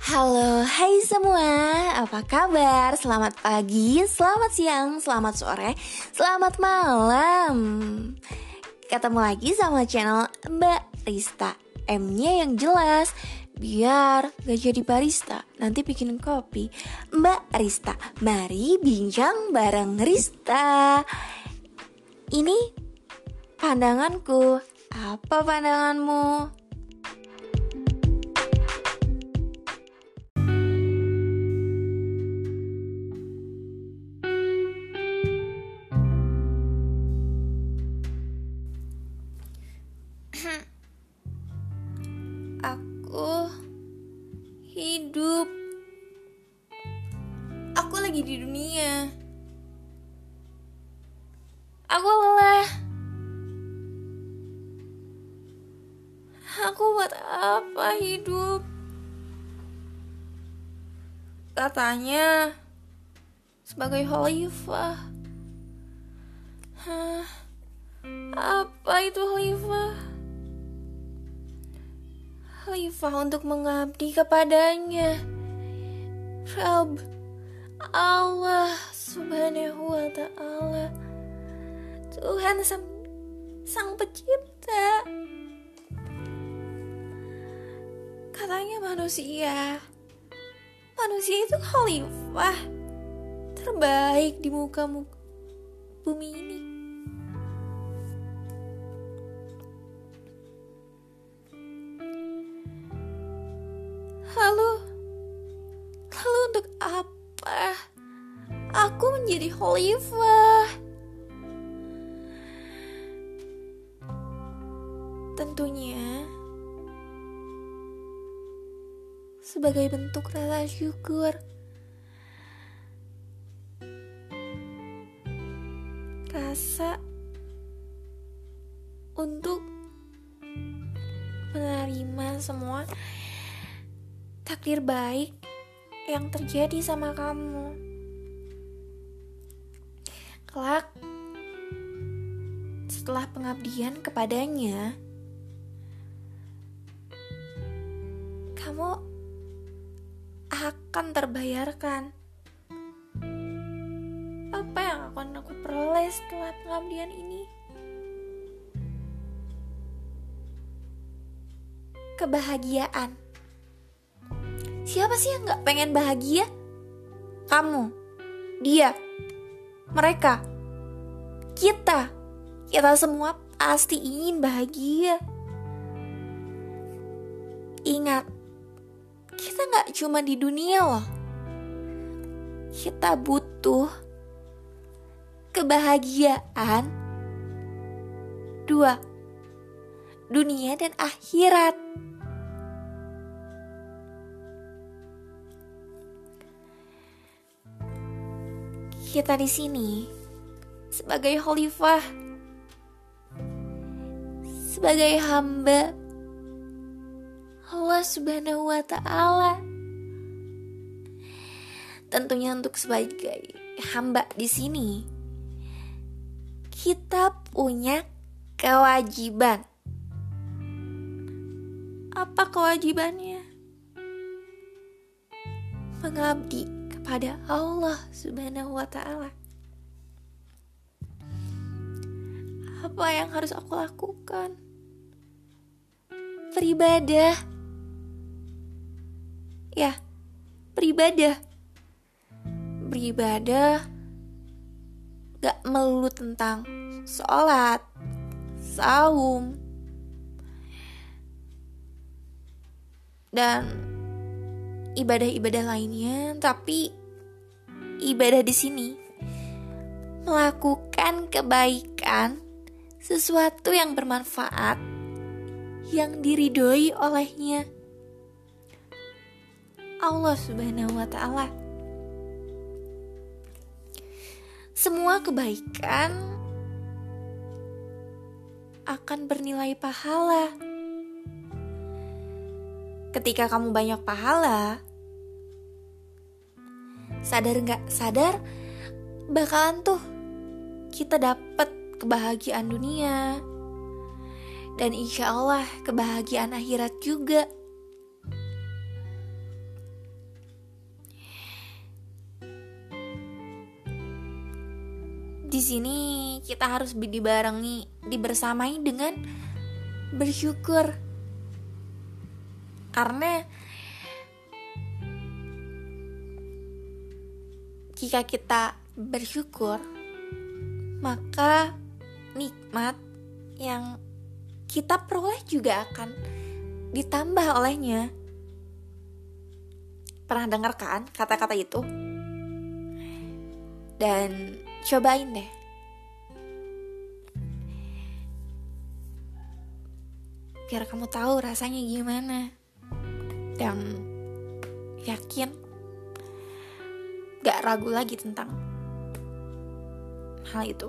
Halo, hai semua, apa kabar? Selamat pagi, selamat siang, selamat sore, selamat malam. Ketemu lagi sama channel Mbak Rista M-nya yang jelas. Biar gak jadi barista, nanti bikin kopi. Mbak Rista, mari bincang bareng Rista. Ini pandanganku, apa pandanganmu? Lagi di dunia. Aku lelah. Aku buat apa hidup? Katanya sebagai khalifah. Hah? Apa itu khalifah? Khalifah untuk mengabdi kepadanya. Rab Allah Subhanahu wa taala. Tuhan sang, sang pencipta. Katanya manusia. Manusia itu khalifah terbaik di muka muka bumi ini. Menjadi khalifah? Tentunya sebagai bentuk rasa syukur. Rasa untuk menerima semua takdir baik yang terjadi sama kamu. Kelak, setelah pengabdian kepadanya, kamu akan terbayarkan apa yang akan aku peroleh setelah pengabdian ini. Kebahagiaan. Siapa sih yang gak pengen bahagia? Kamu, dia, mereka, kita, kita semua pasti ingin bahagia. Ingat, kita gak cuma di dunia loh. Kita butuh kebahagiaan. Dua, dunia dan akhirat. Kita di sini sebagai khalifah, sebagai hamba Allah Subhanahu wa Ta'ala. Tentunya untuk sebagai hamba di sini, kita punya kewajiban. Apa kewajibannya? Mengabdi kepada Allah Subhanahu wa taala. Apa yang harus aku lakukan? Beribadah. Ya, beribadah. Beribadah gak melulu tentang sholat, saum, dan ibadah-ibadah lainnya, tapi ibadah di sini melakukan kebaikan, sesuatu yang bermanfaat, yang diridhoi olehnya Allah Subhanahu wa Ta'ala. Semua kebaikan akan bernilai pahala. Ketika kamu banyak pahala, sadar nggak sadar bakalan tuh kita dapet kebahagiaan dunia dan insya Allah kebahagiaan akhirat juga. Di sini kita harus dibarengi, dibersamai dengan bersyukur. Karena jika kita bersyukur, maka nikmat yang kita peroleh juga akan ditambah olehnya. Pernah dengar kan kata-kata itu? Dan cobain deh. Biar kamu tahu rasanya gimana. Dan yakin gak ragu lagi tentang hal itu.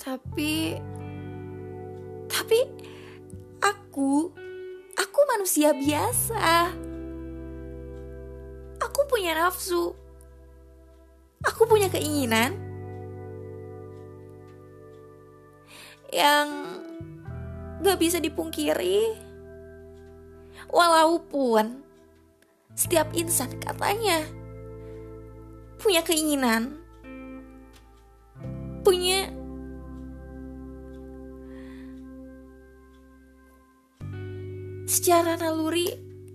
Tapi tapi aku aku manusia biasa. Aku punya nafsu. Aku punya keinginan yang gak bisa dipungkiri. Walaupun setiap insan katanya punya keinginan, punya secara naluri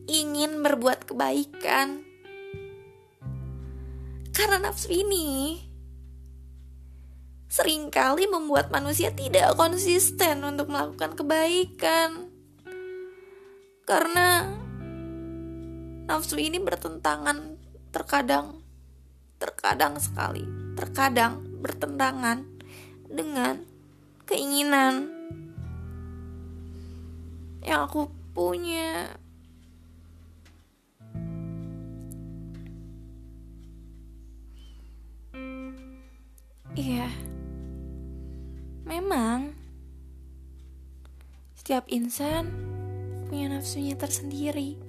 ingin berbuat kebaikan. Karena nafsu ini sering kali membuat manusia tidak konsisten untuk melakukan kebaikan. Karena nafsu ini bertentangan terkadang terkadang sekali, terkadang bertentangan dengan keinginan yang aku punya. Iya, memang setiap insan punya nafsunya tersendiri,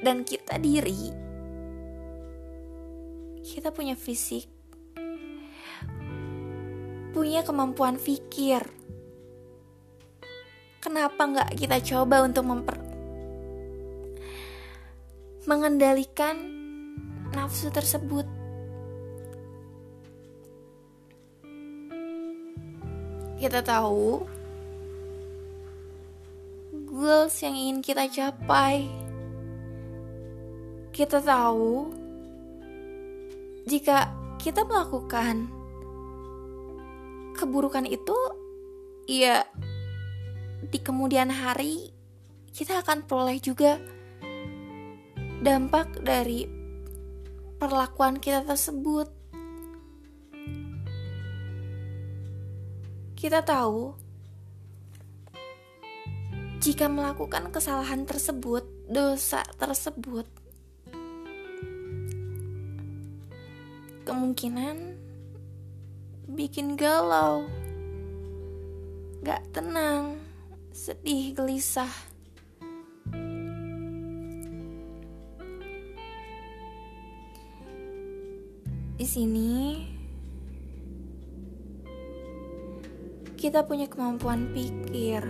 dan kita diri, kita punya fisik, punya kemampuan pikir kenapa nggak kita coba untuk memper mengendalikan nafsu tersebut? Kita tahu goals yang ingin kita capai kita tahu jika kita melakukan keburukan itu ya di kemudian hari kita akan peroleh juga dampak dari perlakuan kita tersebut. Kita tahu jika melakukan kesalahan tersebut, dosa tersebut, kemungkinan bikin galau, gak tenang sedih, gelisah. Di sini kita punya kemampuan pikir.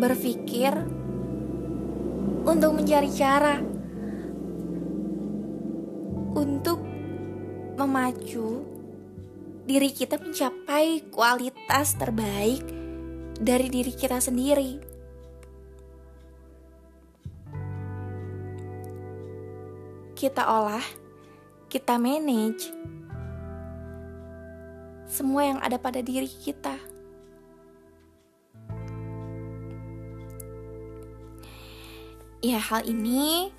Berpikir untuk mencari cara untuk memacu diri kita mencapai kualitas terbaik dari diri kita sendiri. Kita olah, kita manage semua yang ada pada diri kita. Ya, hal ini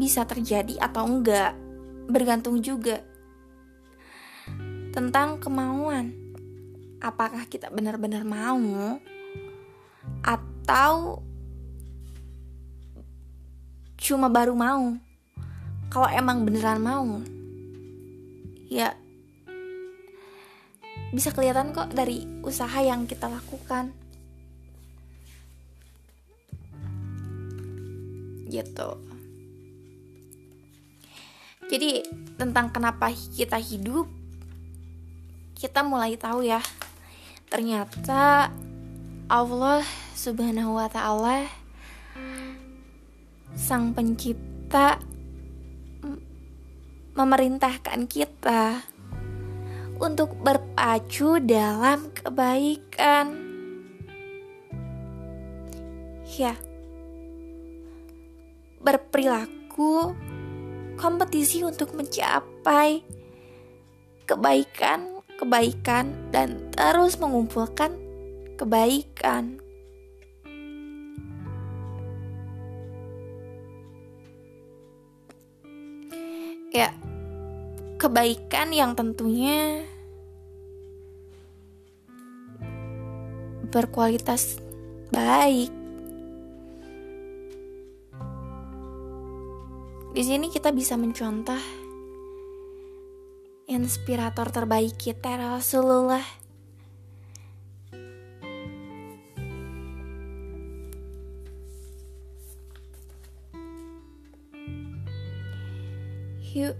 bisa terjadi atau enggak, bergantung juga tentang kemauan. Apakah kita benar-benar mau atau cuma baru mau? Kalau emang beneran mau, ya bisa kelihatan kok dari usaha yang kita lakukan. Gitu. Jadi tentang kenapa kita hidup kita mulai tahu ya ternyata Allah Subhanahu wa taala Sang Pencipta memerintahkan kita untuk berpacu dalam kebaikan. Ya, berperilaku kompetisi untuk mencapai kebaikan, kebaikan, dan terus mengumpulkan kebaikan. Ya, kebaikan yang tentunya berkualitas baik. Di sini kita bisa mencontoh inspirator terbaik kita Rasulullah. Yuk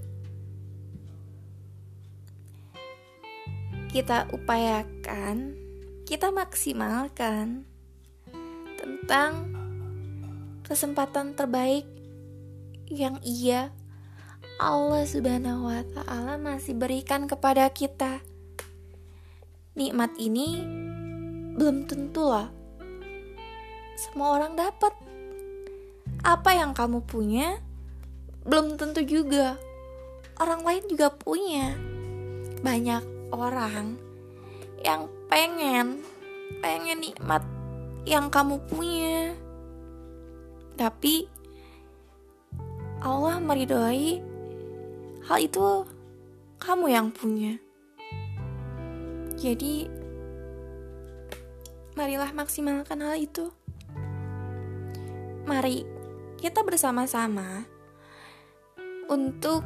kita upayakan, kita maksimalkan tentang kesempatan terbaik yang ia Allah Subhanahu wa taala masih berikan kepada kita. Nikmat ini belum tentu lah semua orang dapat. Apa yang kamu punya belum tentu juga orang lain juga punya. Banyak orang yang pengen pengen nikmat yang kamu punya tapi Allah meridhoi hal itu kamu yang punya. Jadi marilah maksimalkan hal itu. Mari kita bersama-sama untuk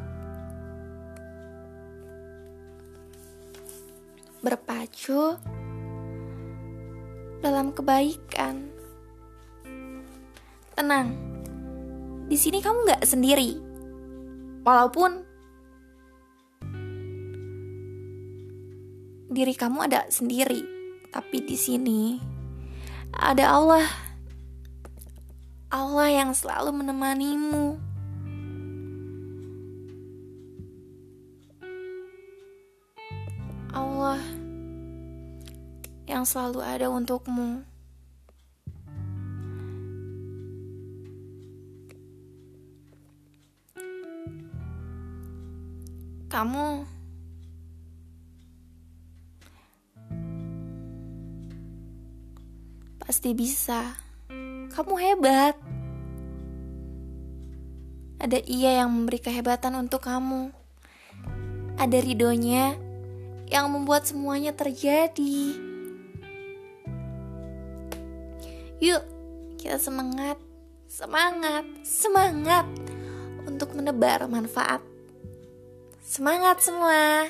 berpacu dalam kebaikan. Tenang, di sini kamu gak sendiri. Walaupun diri kamu ada sendiri, tapi di sini ada Allah. Allah yang selalu menemanimu. Allah yang selalu ada untukmu. Kamu pasti bisa. Kamu hebat. Ada ia yang memberi kehebatan untuk kamu. Ada ridhonya yang membuat semuanya terjadi. Yuk, kita semangat, semangat, semangat untuk menebar manfaat. Semangat semua!